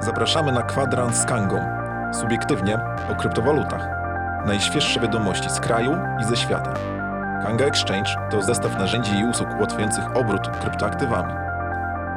Zapraszamy na kwadrans z Kangą. Subiektywnie o kryptowalutach. Najświeższe wiadomości z kraju i ze świata. Kanga Exchange to zestaw narzędzi i usług ułatwiających obrót kryptoaktywami.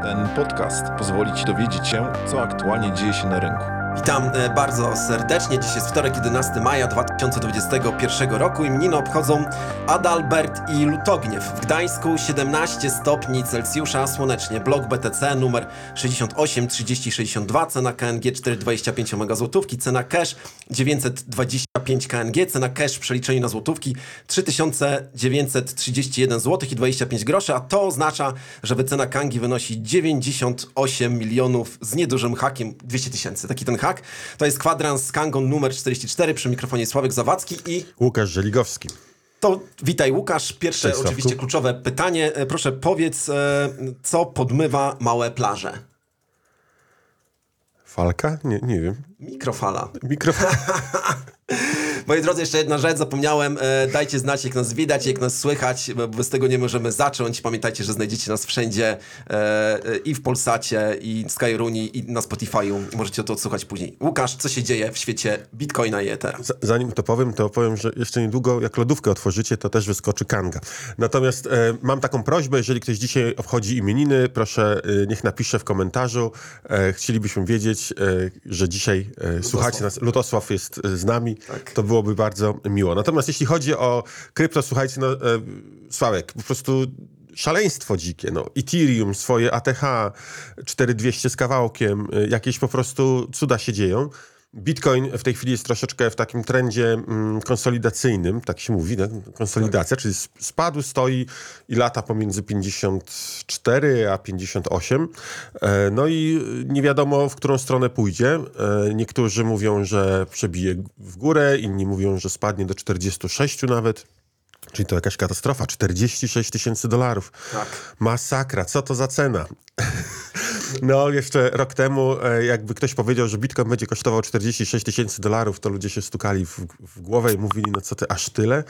Ten podcast pozwoli Ci dowiedzieć się, co aktualnie dzieje się na rynku. Witam e, bardzo serdecznie. Dziś jest wtorek, 11 maja 2021 roku. Imieniny obchodzą Adalbert i Lutogniew. W Gdańsku 17 stopni Celsjusza słonecznie. Blok BTC numer 683062, cena KNG 4,25 mega złotówki, cena cash 925 KNG, cena cash w przeliczeniu na złotówki 3931 zł i 25 groszy, a to oznacza, że wycena Kangi wynosi 98 milionów z niedużym hakiem 200 tysięcy. Taki ten hak. To jest kwadrans z Kangą numer 44 przy mikrofonie Sławek Zawadzki i Łukasz Żeligowski. to witaj Łukasz. Pierwsze Cześć, Sławku. oczywiście kluczowe pytanie. E, Proszę powiedz, e, co podmywa małe plaże? Falka? Nie, nie wiem. Mikrofala. Mikrofon. Moi drodzy, jeszcze jedna rzecz, zapomniałem. E, dajcie znać, jak nas widać, jak nas słychać, bo bez tego nie możemy zacząć. Pamiętajcie, że znajdziecie nas wszędzie e, e, i w Polsacie, i w Skyruni, i na Spotify'u. Możecie to odsłuchać później. Łukasz, co się dzieje w świecie Bitcoina i Ethera? Zanim to powiem, to powiem, że jeszcze niedługo, jak lodówkę otworzycie, to też wyskoczy kanga. Natomiast e, mam taką prośbę, jeżeli ktoś dzisiaj obchodzi imieniny, proszę, e, niech napisze w komentarzu. E, chcielibyśmy wiedzieć, że dzisiaj słuchacie nas. Lutosław jest z nami. Tak. To byłoby bardzo miło. Natomiast jeśli chodzi o krypto, słuchajcie, no, e, Sławek, po prostu szaleństwo dzikie, no. Ethereum, swoje ATH, 4200 z kawałkiem, y, jakieś po prostu cuda się dzieją. Bitcoin w tej chwili jest troszeczkę w takim trendzie mm, konsolidacyjnym, tak się mówi, no, konsolidacja, czyli sp- spadł, stoi i lata pomiędzy 54 a 58. E, No i nie wiadomo, w którą stronę pójdzie. E, Niektórzy mówią, że przebije w górę, inni mówią, że spadnie do 46 nawet. Czyli to jakaś katastrofa. 46 tysięcy dolarów. Tak. Masakra. Co to za cena? No, jeszcze rok temu, e, jakby ktoś powiedział, że Bitcoin będzie kosztował 46 tysięcy dolarów, to ludzie się stukali w, w głowę i mówili, no co ty, aż tyle?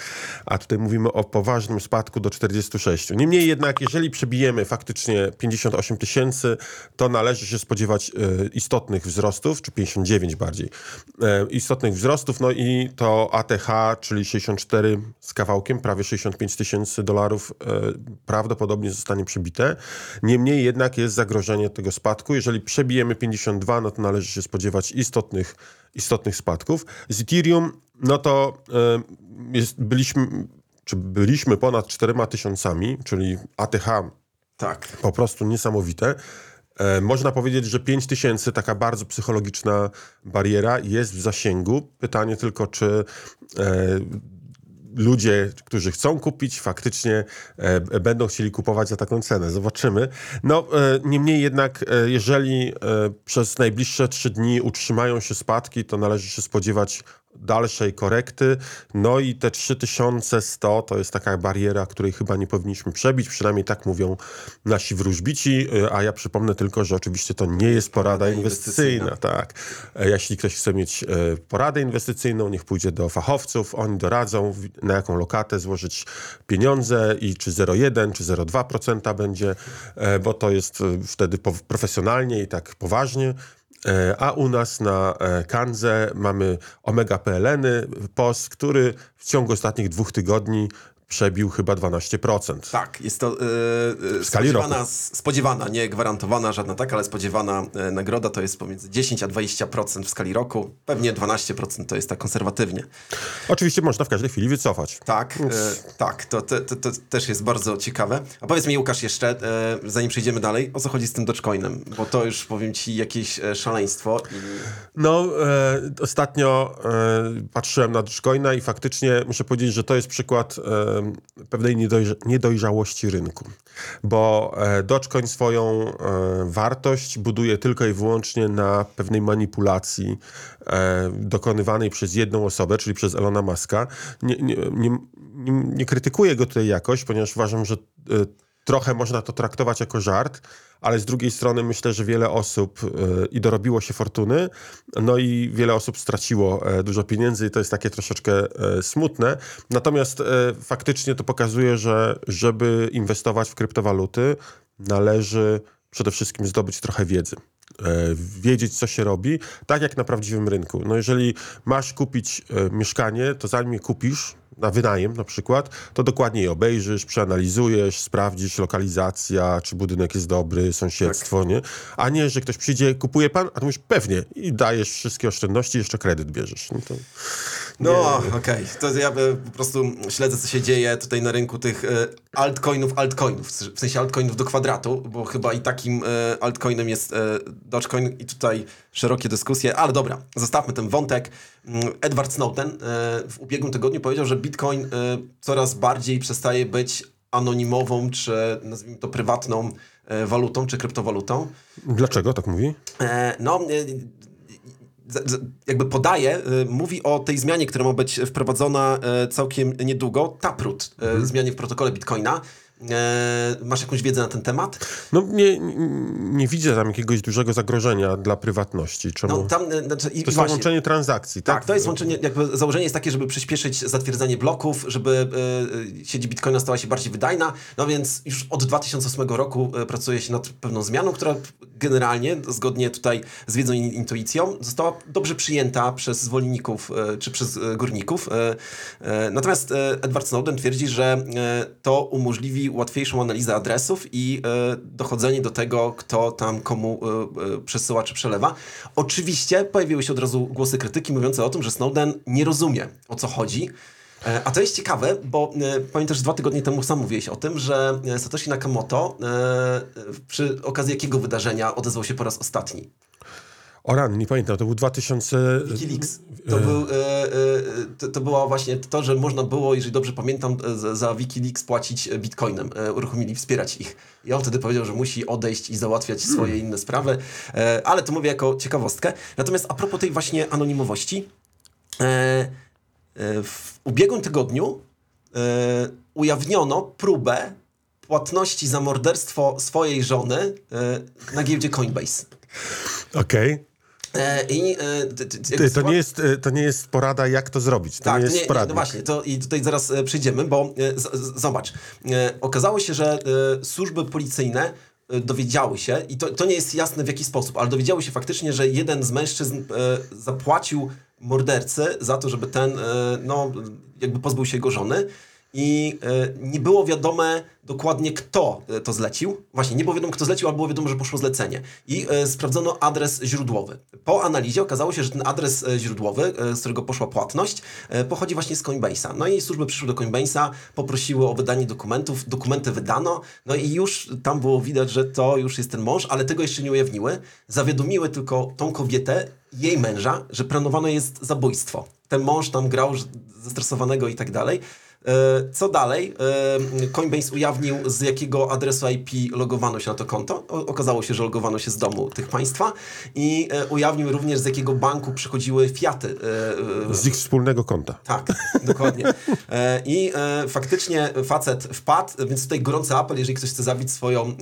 A tutaj mówimy o poważnym spadku do 46. Niemniej jednak, jeżeli przebijemy faktycznie 58 tysięcy, to należy się spodziewać e, istotnych wzrostów, czy 59 bardziej, e, istotnych wzrostów, no i to ATH, czyli 64 z kawałkiem, prawie 65 tysięcy dolarów, prawdopodobnie zostanie przebite. Niemniej jednak jest zagrożenie tego spadku. Jeżeli przebijemy 52, no to należy się spodziewać istotnych, istotnych spadków. Z Ethereum, no to jest, byliśmy, czy byliśmy ponad 4 tysiącami, czyli ATH Tak. po prostu niesamowite. E, można powiedzieć, że 5 tysięcy, taka bardzo psychologiczna bariera, jest w zasięgu. Pytanie tylko, czy e, ludzie, którzy chcą kupić, faktycznie e, b- będą chcieli kupować za taką cenę. Zobaczymy. No, e, niemniej jednak, e, jeżeli e, przez najbliższe trzy dni utrzymają się spadki, to należy się spodziewać dalszej korekty. No i te 3100 to jest taka bariera, której chyba nie powinniśmy przebić, przynajmniej tak mówią nasi wróżbici, y, a ja przypomnę tylko, że oczywiście to nie jest porada inwestycyjna, tak. E, Jeśli ktoś chce mieć e, poradę inwestycyjną, niech pójdzie do fachowców, oni doradzą, na jaką lokatę złożyć pieniądze i czy 0,1 czy 0,2% będzie, bo to jest wtedy profesjonalnie i tak poważnie. E, A u nas na e, Kandze mamy Omega PLN-y, POS, który w ciągu ostatnich dwóch tygodni przebił chyba 12%. Tak, jest to e, e, skali spodziewana, spodziewana, nie gwarantowana żadna taka, ale spodziewana e, nagroda to jest pomiędzy 10 a 20% w skali roku. Pewnie 12% to jest tak konserwatywnie. Oczywiście można w każdej chwili wycofać. Tak, e, tak, to, to, to, to też jest bardzo ciekawe. A powiedz mi, Łukasz, jeszcze, zanim przejdziemy dalej, o co chodzi z tym Dogecoinem? Bo to już, powiem ci, jakieś szaleństwo. I... No, ostatnio patrzyłem na Dogecoina i faktycznie muszę powiedzieć, że to jest przykład pewnej niedojrza niedojrzałości rynku. Bo e, Dogecoin swoją e, wartość buduje tylko i wyłącznie na pewnej manipulacji e, dokonywanej przez jedną osobę, czyli przez Elona Muska. Nie, nie, nie, nie, krytykuję go tutaj jakoś, ponieważ uważam, że trochę można to traktować jako żart, ale z drugiej strony myślę, że wiele osób e, i dorobiło się fortuny, no i wiele osób straciło e, dużo pieniędzy i to jest takie troszeczkę e, smutne. Natomiast faktycznie to pokazuje, że żeby inwestować w kryptowaluty, należy przede wszystkim zdobyć trochę wiedzy. wiedzieć, co się robi, tak jak na prawdziwym rynku. No jeżeli masz kupić mieszkanie, to zanim je kupisz, na wynajem na przykład, to dokładnie je obejrzysz, przeanalizujesz, sprawdzisz lokalizacja, czy budynek jest dobry, sąsiedztwo, nie? A nie, że ktoś przyjdzie, kupuje pan, a ty mówisz pewnie i dajesz wszystkie oszczędności, jeszcze kredyt bierzesz. No to... No, okej. To ja e, po prostu śledzę, co się dzieje tutaj na rynku tych e, altcoinów, altcoinów. W sensie altcoinów do kwadratu, bo chyba i takim e, altcoinem jest Dogecoin i tutaj szerokie dyskusje, ale dobra, zostawmy ten wątek. Mm, Edward Snowden e, w ubiegłym tygodniu powiedział, że Bitcoin e, coraz bardziej przestaje być anonimową, czy nazwijmy to prywatną e, walutą, czy kryptowalutą. Dlaczego tak mówi? No, jakby podaje, mówi o tej zmianie, która ma być wprowadzona całkiem niedługo, Taproot, e, zmianie w protokole Bitcoina. E, Masz jakąś wiedzę na ten temat? No nie, nie, widzę tam jakiegoś dużego zagrożenia dla prywatności. Czemu? No tam, e, znaczy, to jest właśnie, łączenie transakcji, tak? tak, to jest łączenie, jakby założenie jest takie, żeby przyspieszyć zatwierdzanie bloków, żeby e, sieć Bitcoina stała się bardziej wydajna, no więc już od 2008 roku pracuje się nad pewną zmianą, która generalnie, zgodnie tutaj z wiedzą i intuicją, została dobrze przyjęta przez zwolenników czy przez górników. Natomiast Edward Snowden twierdzi, że to umożliwi łatwiejszą analizę adresów i e, dochodzenie do tego, kto tam komu e, e, przesyła czy przelewa. Oczywiście pojawiły się od razu głosy krytyki mówiące o tym, że Snowden nie rozumie o co chodzi. A to jest ciekawe, bo pamiętasz, dwa tygodnie temu sam mówiłeś o tym, że Satoshi Nakamoto przy okazji jakiego wydarzenia odezwał się po raz ostatni? O ran, nie pamiętam, to był 2000... Wikileaks. To, był, e, e, to, to było właśnie to, że można było, jeżeli dobrze pamiętam, e, za, Wikileaks płacić e, bitcoinem. E, uruchomili, wspierać ich. I on wtedy powiedział, że musi odejść i załatwiać swoje inne sprawy. E, ale to mówię jako ciekawostkę. Natomiast a propos tej właśnie anonimowości, e, e, w ubiegłym tygodniu e, ujawniono próbę płatności za morderstwo swojej żony e, na giełdzie Coinbase. Okej. E, I e, t- t- Ty, To, nie jest, e, to nie jest porada, jak to zrobić. To tak, nie jest nie, nie, poradnik. no właśnie, to i tutaj zaraz e, przyjdziemy, bo e, z, z, zobacz, e, okazało się, że e, służby policyjne e, dowiedziały się, i to, to nie jest jasne w jaki sposób, ale dowiedziały się faktycznie, że jeden z mężczyzn e, zapłacił mordercy za to, żeby ten, e, no, jakby pozbył się jego żony. I e, nie było wiadome dokładnie, kto e, to zlecił. Właśnie, nie było wiadomo, kto zlecił, ale było wiadomo, że poszło zlecenie. I e, sprawdzono adres źródłowy. Po analizie okazało się, że ten adres źródłowy, z którego poszła płatność, pochodzi właśnie z Coinbase'a. No i służby przyszły do Coinbase'a, poprosiły o wydanie dokumentów, dokumenty wydano, no i już tam było widać, że to już jest ten mąż, ale tego jeszcze nie ujawniły. Zawiadomiły tylko tą kobietę, jej męża, że planowane jest zabójstwo. Ten mąż tam grał zestresowanego i tak dalej. E, Co dalej? E, Coinbase ujawnił, z jakiego adresu IP logowano się na to konto. Okazało się, że logowano się z domu tych państwa i e, ujawnił również, z jakiego banku przychodziły fiaty. Z ich wspólnego konta. tak, dokładnie. I faktycznie facet wpadł, więc tutaj gorący apel, jeżeli ktoś chce zabić swoją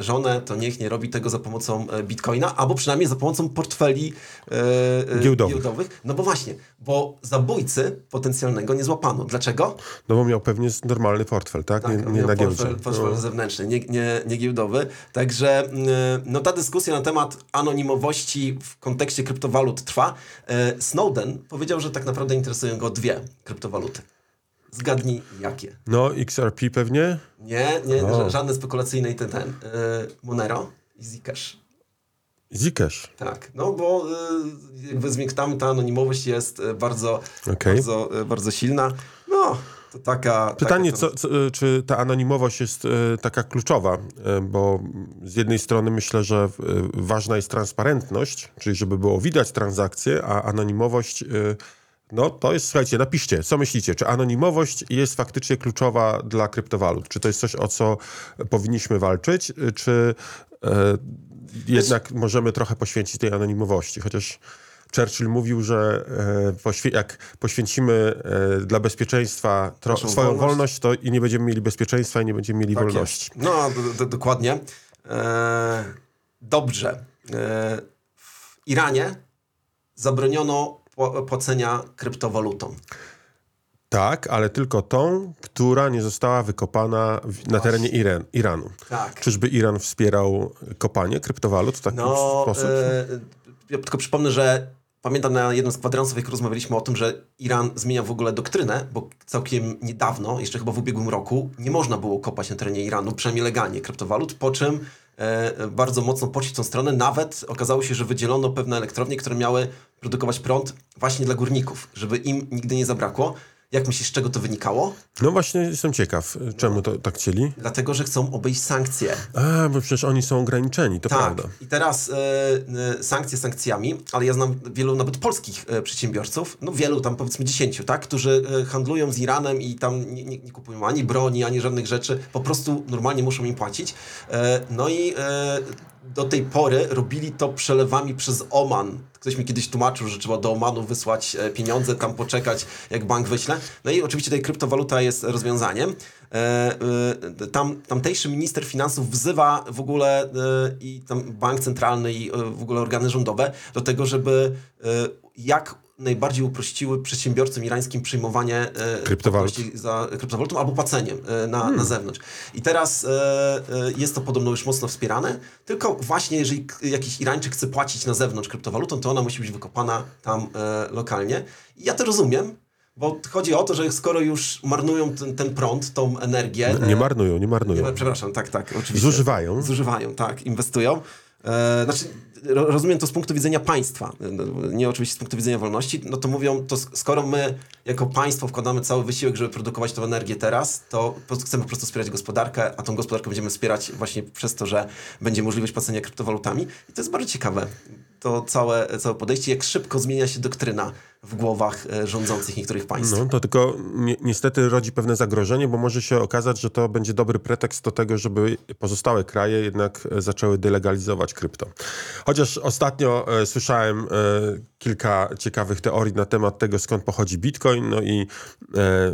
żonę, to niech nie robi tego za pomocą bitcoina, albo przynajmniej za pomocą portfeli e, Giełdowych. No bo właśnie, bo zabójcy potencjalnego nie złapano. Dlaczego? No bo miał pewnie z- normalny portfel, tak? nie on nie miał na portfel, giełdzie. portfel No. zewnętrzny, nie, nie, nie giełdowy. Także mm, no, ta dyskusja na temat anonimowości w kontekście kryptowalut trwa. E, Snowden powiedział, że tak naprawdę interesują go dwie kryptowaluty. Zgadnij jakie. no, XRP pewnie? Nie, nie, O. ża- żadne spekulacyjne i ten, ten. E, Monero i Zcash. Zcash. Tak, no bo y, jakby zmiękczamy, ta anonimowość jest y, bardzo, Okej. bardzo, y, bardzo silna. No, to taka... Pytanie, taka to- co, co, czy ta anonimowość jest e, taka kluczowa, e, bo z jednej strony myślę, że ważna jest transparentność, czyli żeby było widać transakcje, a anonimowość, no to jest, słuchajcie, napiszcie, co myślicie, czy anonimowość jest faktycznie kluczowa dla kryptowalut? Czy to jest coś, o co powinniśmy walczyć, czy e, jednak możemy trochę poświęcić tej anonimowości, chociaż... Churchill mówił, że e, jak poświęcimy e, dla bezpieczeństwa swoją wolność. wolność. to i nie będziemy mieli bezpieczeństwa i nie będziemy mieli Tak wolności. jest. No, dokładnie. E, dobrze. E, w Iranie zabroniono pła- płacenia kryptowalutą. Tak, ale tylko tą, która nie została wykopana w, na terenie Iran, Iranu. Tak. Czyżby Iran wspierał kopanie kryptowalut w taki No, sposób? e, ja tylko przypomnę, że pamiętam na jednym z kwadransów, jak rozmawialiśmy o tym, że Iran zmienia w ogóle doktrynę, bo całkiem niedawno, jeszcze chyba w ubiegłym roku, nie można było kopać na terenie Iranu, przynajmniej legalnie, kryptowalut, po czym e, bardzo mocno poszli w tą stronę. Nawet okazało się, że wydzielono pewne elektrownie, które miały produkować prąd właśnie dla górników, żeby im nigdy nie zabrakło. Jak myślisz, z czego to wynikało? No właśnie jestem ciekaw, czemu to tak chcieli? Dlatego, że chcą obejść sankcje. A, bo przecież oni są ograniczeni, to Tak. prawda. I teraz e, e, sankcje sankcjami, ale ja znam wielu nawet polskich e, przedsiębiorców, no wielu tam powiedzmy dziesięciu, tak, którzy handlują z Iranem i tam nie, nie, nie kupują ani broni, ani żadnych rzeczy, po prostu normalnie muszą im płacić. No i do tej pory robili to przelewami przez Oman. Ktoś mi kiedyś tłumaczył, że trzeba do Omanu wysłać e, pieniądze, tam poczekać, jak bank wyśle. No i oczywiście tutaj kryptowaluta jest rozwiązaniem. E, e, tam, tamtejszy minister finansów wzywa w ogóle i tam bank centralny i w ogóle organy rządowe do tego, żeby jak najbardziej uprościły przedsiębiorcom irańskim przyjmowanie e, Kryptowalut. za kryptowalutą albo płaceniem e, na, na zewnątrz. I teraz e, jest to podobno już mocno wspierane, tylko właśnie jeżeli jakiś Irańczyk chce płacić na zewnątrz kryptowalutą, to ona musi być wykopana tam lokalnie. I ja to rozumiem, bo chodzi o to, że skoro już marnują ten, ten prąd, tą energię... Nie marnują, nie marnują. nie, przepraszam, tak, tak, oczywiście. Zużywają. Zużywają, tak, inwestują. E, znaczy, rozumiem to z punktu widzenia państwa, nie oczywiście z punktu widzenia wolności, no to mówią, to sk- skoro my jako państwo wkładamy cały wysiłek, żeby produkować tą energię teraz, to chcemy po prostu wspierać gospodarkę, a tą gospodarkę będziemy wspierać właśnie przez to, że będzie możliwość płacenia kryptowalutami. I to jest bardzo ciekawe, to całe, całe podejście, jak szybko zmienia się doktryna w głowach e, rządzących niektórych państw. No, to tylko ni niestety rodzi pewne zagrożenie, bo może się okazać, że to będzie dobry pretekst do tego, żeby pozostałe kraje jednak e, zaczęły delegalizować krypto. Chociaż ostatnio e, słyszałem e, kilka ciekawych teorii na temat tego, skąd pochodzi bitcoin, no i e,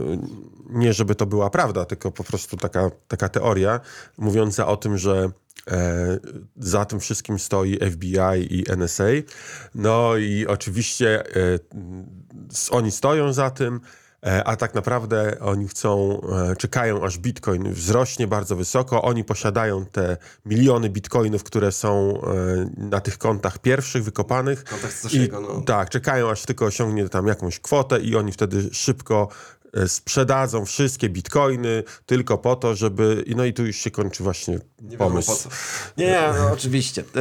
nie żeby to była prawda, tylko po prostu taka, taka teoria mówiąca o tym, że E, za tym wszystkim stoi FBI i NSA. No i oczywiście e, oni stoją za tym, e, a tak naprawdę oni chcą, e, czekają aż bitcoin wzrośnie bardzo wysoko. Oni posiadają te miliony bitcoinów, które są e, na tych kontach pierwszych wykopanych. Kontach Satoshego, no. Tak, czekają aż tylko osiągnie tam jakąś kwotę i oni wtedy szybko sprzedadzą wszystkie bitcoiny tylko po to, żeby... i No i tu już się kończy właśnie Nie wiadomo pomysł. po. Nie, no, oczywiście. E,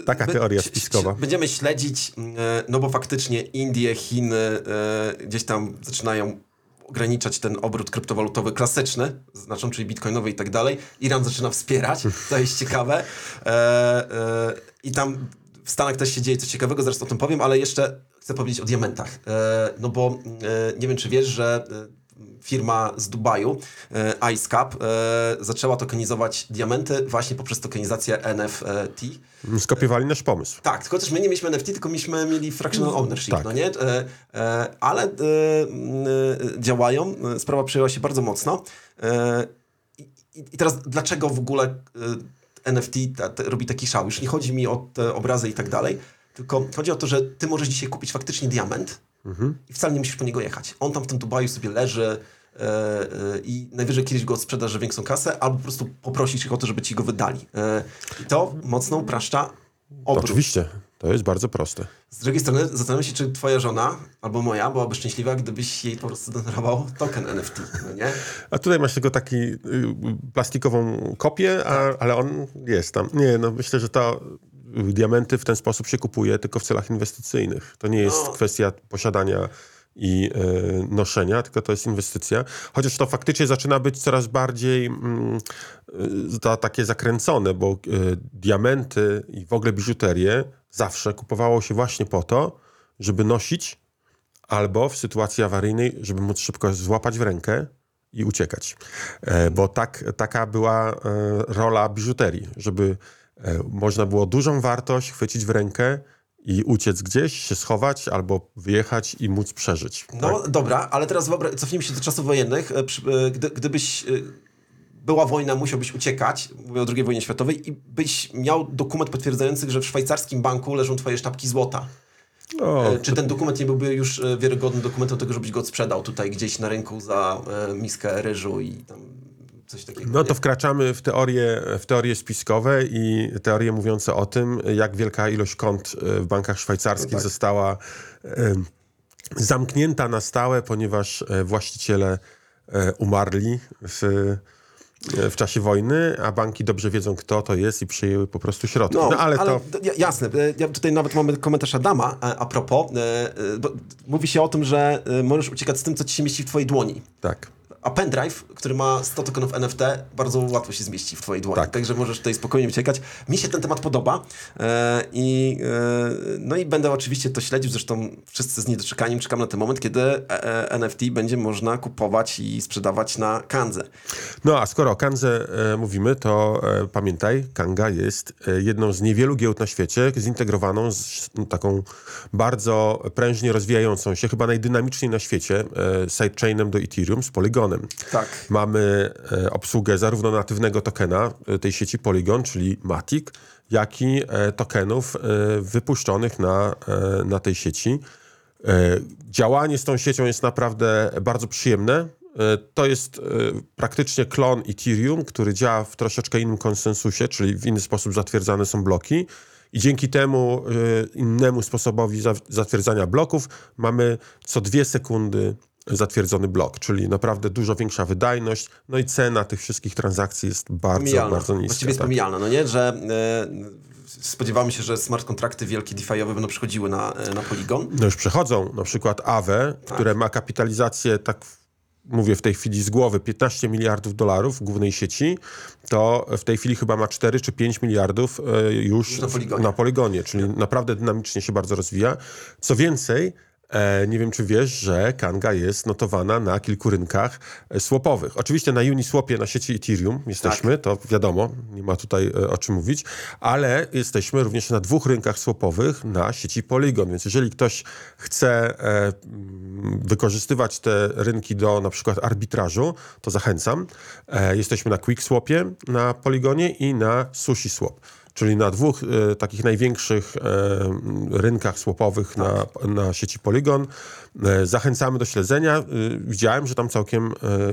e, Taka by- teoria spiskowa. Będziemy śledzić, e, no bo faktycznie Indie, Chiny e, gdzieś tam zaczynają ograniczać ten obrót kryptowalutowy klasyczny, znaczą, czyli bitcoinowy i tak dalej. Iran zaczyna wspierać, to jest ciekawe. E, e, I tam w Stanach też się dzieje coś ciekawego, zaraz o tym powiem, ale jeszcze chcę powiedzieć o diamentach. E, no bo e, nie wiem, czy wiesz, że e, firma z Dubaju, e, IceCap, e, zaczęła tokenizować diamenty właśnie poprzez tokenizację NFT. Skopiowali nasz pomysł. Tak, tylko też my nie mieliśmy NFT, tylko myśmy mieli fractional ownership, tak. no nie? Ale działają, sprawa przyjęła się bardzo mocno. I, teraz dlaczego w ogóle NFT ta, ta, robi taki szał? Już nie chodzi mi o te obrazy i tak dalej, tylko chodzi o to, że ty możesz dzisiaj kupić faktycznie diament i wcale nie musisz po niego jechać. On tam w tym Dubaju sobie leży e, e, i najwyżej kiedyś go sprzedasz za większą kasę, albo po prostu poprosisz ich o to, żeby ci go wydali. E, I to mocno upraszcza obrót. Oczywiście, to jest bardzo proste. Z drugiej strony zastanawiam się, czy twoja żona albo moja byłaby szczęśliwa, gdybyś jej po prostu darował token NFT, no nie? A tutaj masz tylko taki y, plastikową kopię, a, ale on jest tam. Nie, no myślę, że to y, diamenty w ten sposób się kupuje tylko w celach inwestycyjnych. To nie jest No. kwestia posiadania i y, noszenia, tylko to jest inwestycja. Chociaż to faktycznie zaczyna być coraz bardziej mm, za, takie zakręcone, bo y, diamenty i w ogóle biżuterię zawsze kupowało się właśnie po to, żeby nosić albo w sytuacji awaryjnej, żeby móc szybko złapać w rękę i uciekać. E, bo tak, taka była e, rola biżuterii, żeby e, można było dużą wartość chwycić w rękę i uciec gdzieś, się schować albo wyjechać i móc przeżyć. No Tak? dobra, ale teraz cofnijmy się do czasów wojennych. E, e, Gdy, gdybyś e, była wojna, musiałbyś uciekać, mówię o II wojnie światowej, i byś miał dokument potwierdzający, że w szwajcarskim banku leżą twoje sztabki złota. No, Czy ten dokument nie byłby już wiarygodnym dokumentem tego, żebyś go sprzedał tutaj gdzieś na rynku za miskę ryżu i tam coś takiego? No to wkraczamy w teorie, w teorie spiskowe i teorie mówiące o tym, jak wielka ilość kont e, w bankach szwajcarskich No tak. została e, zamknięta na stałe, ponieważ e, właściciele umarli w, w czasie wojny, a banki dobrze wiedzą, kto to jest i przejęły po prostu środki. No, ale, to... d- ja- Jasne, ja tutaj nawet mamy komentarz Adama a propos. bo Mówi się o tym, że możesz uciekać z tym, co ci się mieści w twojej dłoni. Tak. A pendrive, który ma 100 tokenów NFT, bardzo łatwo się zmieści w twojej dłoni. Tak. Także możesz tutaj spokojnie uciekać. Mi się ten temat podoba e, i, e, no i będę oczywiście to śledził. Zresztą wszyscy z niedoczekaniem czekam na ten moment, kiedy e, NFT będzie można kupować i sprzedawać na Kandze. No a skoro o Kandze e, mówimy, to pamiętaj, Kanga jest jedną z niewielu giełd na świecie zintegrowaną z no, taką bardzo prężnie rozwijającą się, chyba najdynamiczniej na świecie, sidechainem do Ethereum z Tak. Mamy e, obsługę zarówno natywnego tokena e, tej sieci Polygon, czyli Matic, jak i e, tokenów wypuszczonych na, na tej sieci. Działanie z tą siecią jest naprawdę bardzo przyjemne. To jest praktycznie klon Ethereum, który działa w troszeczkę innym konsensusie, czyli w inny sposób zatwierdzane są bloki. I dzięki temu innemu sposobowi za- zatwierdzania bloków mamy co dwie sekundy zatwierdzony blok, czyli naprawdę dużo większa wydajność. No i cena tych wszystkich transakcji jest bardzo, Pomijalna. bardzo niska. Właściwie jest tak. pomijalna, no nie? Że e, spodziewamy się, że smart kontrakty wielkie DeFi'owe będą przychodziły na, e, na Polygon. No już przechodzą, na przykład Aave, które ma kapitalizację, tak mówię w tej chwili z głowy, 15 miliardów dolarów w głównej sieci, to w tej chwili chyba ma 4 czy 5 miliardów e, już na Polygonie. na Polygonie, czyli naprawdę dynamicznie się bardzo rozwija. Co więcej, nie wiem czy wiesz, że Kanga jest notowana na kilku rynkach e, swapowych. Oczywiście na Uniswapie, na sieci Ethereum jesteśmy, to wiadomo, nie ma tutaj e, o czym mówić, ale jesteśmy również na dwóch rynkach swapowych na sieci Polygon, więc jeżeli ktoś chce e, wykorzystywać te rynki do na przykład arbitrażu, to zachęcam. E, jesteśmy na QuickSwapie na Polygonie i na SushiSwap. Czyli na dwóch e, takich największych e, rynkach swapowych na, na sieci Polygon. E, zachęcamy do śledzenia. E, widziałem, że tam całkiem e, e,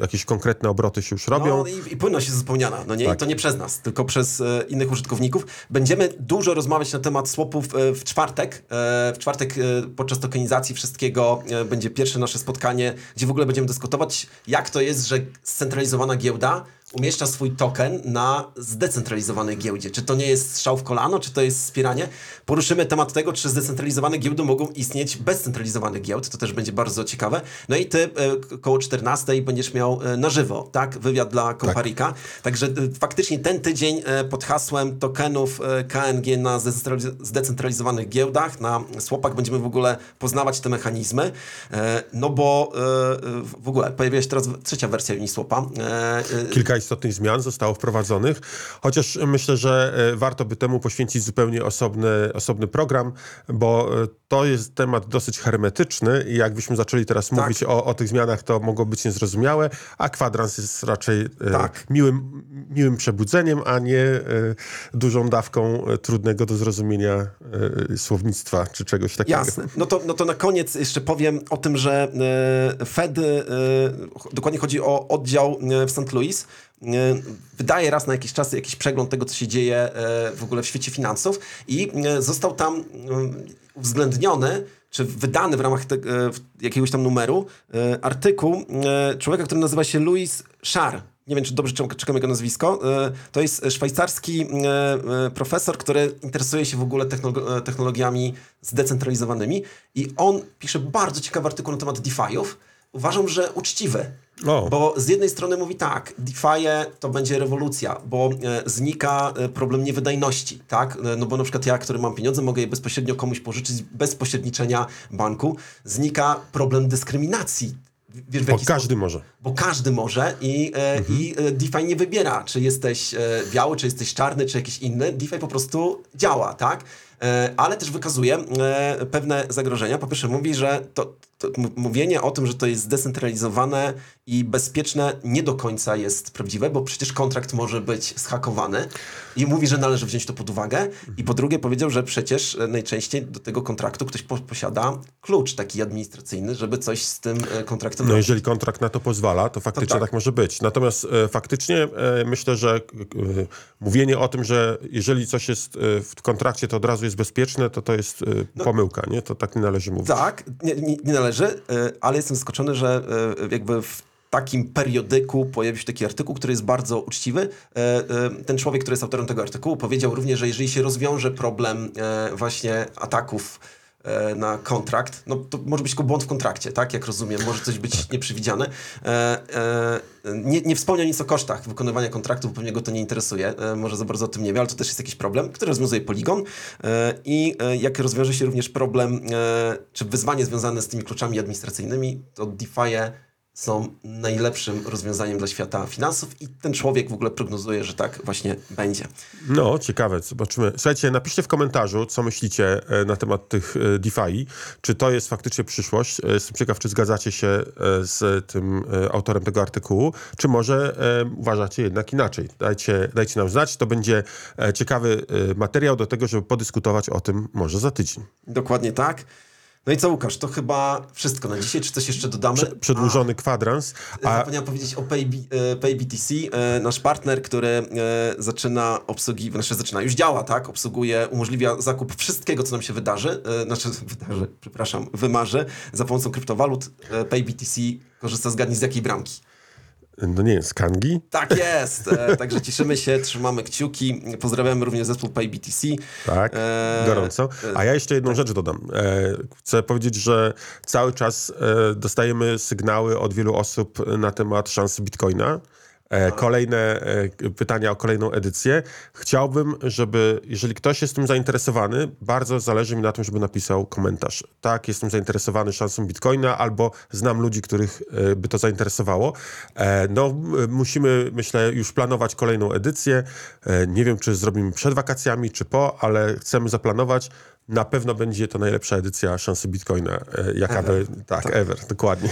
jakieś konkretne obroty się już robią. No i, i płynność jest zapomniana, no nie? Tak. I to nie przez nas, tylko przez innych użytkowników. Będziemy dużo rozmawiać na temat swapów e, w czwartek. W czwartek podczas tokenizacji wszystkiego będzie pierwsze nasze spotkanie, gdzie w ogóle będziemy dyskutować, jak to jest, że scentralizowana giełda umieszcza swój token na zdecentralizowanej giełdzie. Czy to nie jest strzał w kolano, czy to jest wspieranie? Poruszymy temat tego, czy zdecentralizowane giełdy mogą istnieć bez centralizowanych giełd. To też będzie bardzo ciekawe. No i ty k- koło 14 będziesz miał e, na żywo, tak? Wywiad dla Komparika. Także e, faktycznie ten tydzień pod hasłem tokenów KNG na zdecentraliz- zdecentralizowanych giełdach, na swapach będziemy w ogóle poznawać te mechanizmy. No bo w ogóle pojawiła się teraz trzecia wersja Uniswapa. Kilka istotnych zmian zostało wprowadzonych, chociaż myślę, że e, warto by temu poświęcić zupełnie osobny, osobny program, bo e, to jest temat dosyć hermetyczny i jakbyśmy zaczęli teraz Tak. mówić o, o tych zmianach, to mogło być niezrozumiałe, a kwadrans jest raczej e, Tak. miłym, miłym przebudzeniem, a nie dużą dawką trudnego do zrozumienia słownictwa czy czegoś takiego. Jasne. No to, no to na koniec jeszcze powiem o tym, że Fed, dokładnie chodzi o oddział w St. Louis, wydaje raz na jakiś czas jakiś przegląd tego, co się dzieje e, w ogóle w świecie finansów i e, został tam uwzględniony czy wydany w ramach te, e, jakiegoś tam numeru e, artykuł e, człowieka, który nazywa się Louis Schar. Nie wiem, czy dobrze czekam jego nazwisko. E, To jest szwajcarski e, e, profesor, który interesuje się w ogóle technolo- e, technologiami zdecentralizowanymi i on pisze bardzo ciekawy artykuł na temat DeFi'ów. Uważam, że uczciwy. O. Bo z jednej strony mówi tak, DeFi to będzie rewolucja, bo e, znika e, problem niewydajności, tak? E, No bo na przykład ja, który mam pieniądze, mogę je bezpośrednio komuś pożyczyć bez pośredniczenia banku. Znika problem dyskryminacji. Wiesz, Bo każdy może. bo każdy może i, e, i e, DeFi nie wybiera, czy jesteś biały, czy jesteś czarny, czy jakiś inny. DeFi po prostu działa, tak? ale też wykazuje pewne zagrożenia. Po pierwsze mówi, że to, mówienie o tym, że to jest zdecentralizowane i bezpieczne nie do końca jest prawdziwe, bo przecież kontrakt może być zhakowany i mówi, że należy wziąć to pod uwagę. I po drugie powiedział, że przecież e, najczęściej do tego kontraktu ktoś po, posiada klucz taki administracyjny, żeby coś z tym e, kontraktem No robić. jeżeli kontrakt na to pozwala, to faktycznie tak. tak. może być. Natomiast e, faktycznie e, myślę, że e, mówienie o tym, że jeżeli coś jest e, w kontrakcie, to od razu jest bezpieczne, to to jest e, pomyłka, nie? To tak nie należy mówić. Tak, nie, nie, nie należy, y, ale jestem zaskoczony, że y, jakby w takim periodyku pojawił się taki artykuł, który jest bardzo uczciwy. Y, Ten człowiek, który jest autorem tego artykułu, powiedział również, że jeżeli się rozwiąże problem właśnie ataków na kontrakt, no to może być tylko błąd w kontrakcie, tak? Jak rozumiem, może coś być nieprzewidziane. E, e, Nie, nie wspomniał nic o kosztach wykonywania kontraktu, bo pewnie go to nie interesuje. E, Może za bardzo o tym nie wie, ale to też jest jakiś problem, który rozwiązuje Polygon. E, I e, jak rozwiąże się również problem, e, czy wyzwanie związane z tymi kluczami administracyjnymi, to DeFi są najlepszym rozwiązaniem dla świata finansów i ten człowiek w ogóle prognozuje, że tak właśnie będzie. No, ciekawe, zobaczymy. Słuchajcie, napiszcie w komentarzu, co myślicie e, na temat tych e, DeFi. Czy to jest faktycznie przyszłość? E, Jestem ciekaw, czy zgadzacie się z tym autorem tego artykułu, czy może uważacie jednak inaczej. Dajcie, dajcie nam znać, to będzie ciekawy materiał do tego, żeby podyskutować o tym może za tydzień. Dokładnie tak. No i co Łukasz, to chyba wszystko na dzisiaj. Czy coś jeszcze dodamy? Przedłużony kwadrans, A, a Zapomniałem powiedzieć o PayB, e, PayBTC, e, nasz partner, który e, zaczyna obsługiwać, znaczy zaczyna, już działa, tak? Obsługuje, umożliwia zakup wszystkiego, co nam się wydarzy, e, znaczy wydarzy, przepraszam, wymarzy za pomocą kryptowalut. E, PayBTC korzysta zgadnij z jakiej bramki. No nie wiem, skangi? Tak jest, e, także cieszymy się, trzymamy kciuki, pozdrawiamy również zespół PayBTC. Tak, E, gorąco. A ja jeszcze jedną rzecz dodam. E, chcę powiedzieć, że cały czas e, dostajemy sygnały od wielu osób na temat szansy Bitcoina. E, kolejne e, pytania o kolejną edycję. Chciałbym, żeby, jeżeli ktoś jest tym zainteresowany, bardzo zależy mi na tym, żeby napisał komentarz. Tak, jestem zainteresowany szansą Bitcoina, albo znam ludzi, których e, by to zainteresowało. No, musimy, myślę, już planować kolejną edycję. Nie wiem, czy zrobimy przed wakacjami, czy po, ale chcemy zaplanować. Na pewno będzie to najlepsza edycja szansy Bitcoina, e, jaka by, tak, ever, dokładnie.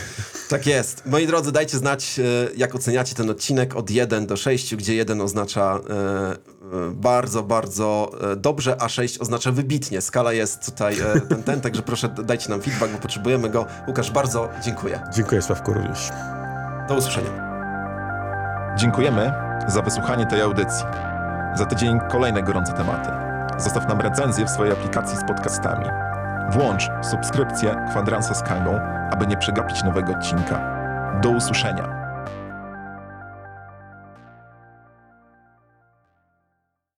Tak jest. Moi drodzy, dajcie znać, e, jak oceniacie ten odcinek od 1 do 6, gdzie 1 oznacza e, bardzo, bardzo dobrze, a 6 oznacza wybitnie. Skala jest tutaj ten, ten, także proszę dajcie nam feedback, bo potrzebujemy go. Łukasz, bardzo dziękuję. Dziękuję Sławku również. Do usłyszenia. Dziękujemy za wysłuchanie tej audycji. Za tydzień kolejne gorące tematy. Zostaw nam recenzję w swojej aplikacji z podcastami. Włącz subskrypcję Kwadransa z Kangą, aby nie przegapić nowego odcinka. Do usłyszenia.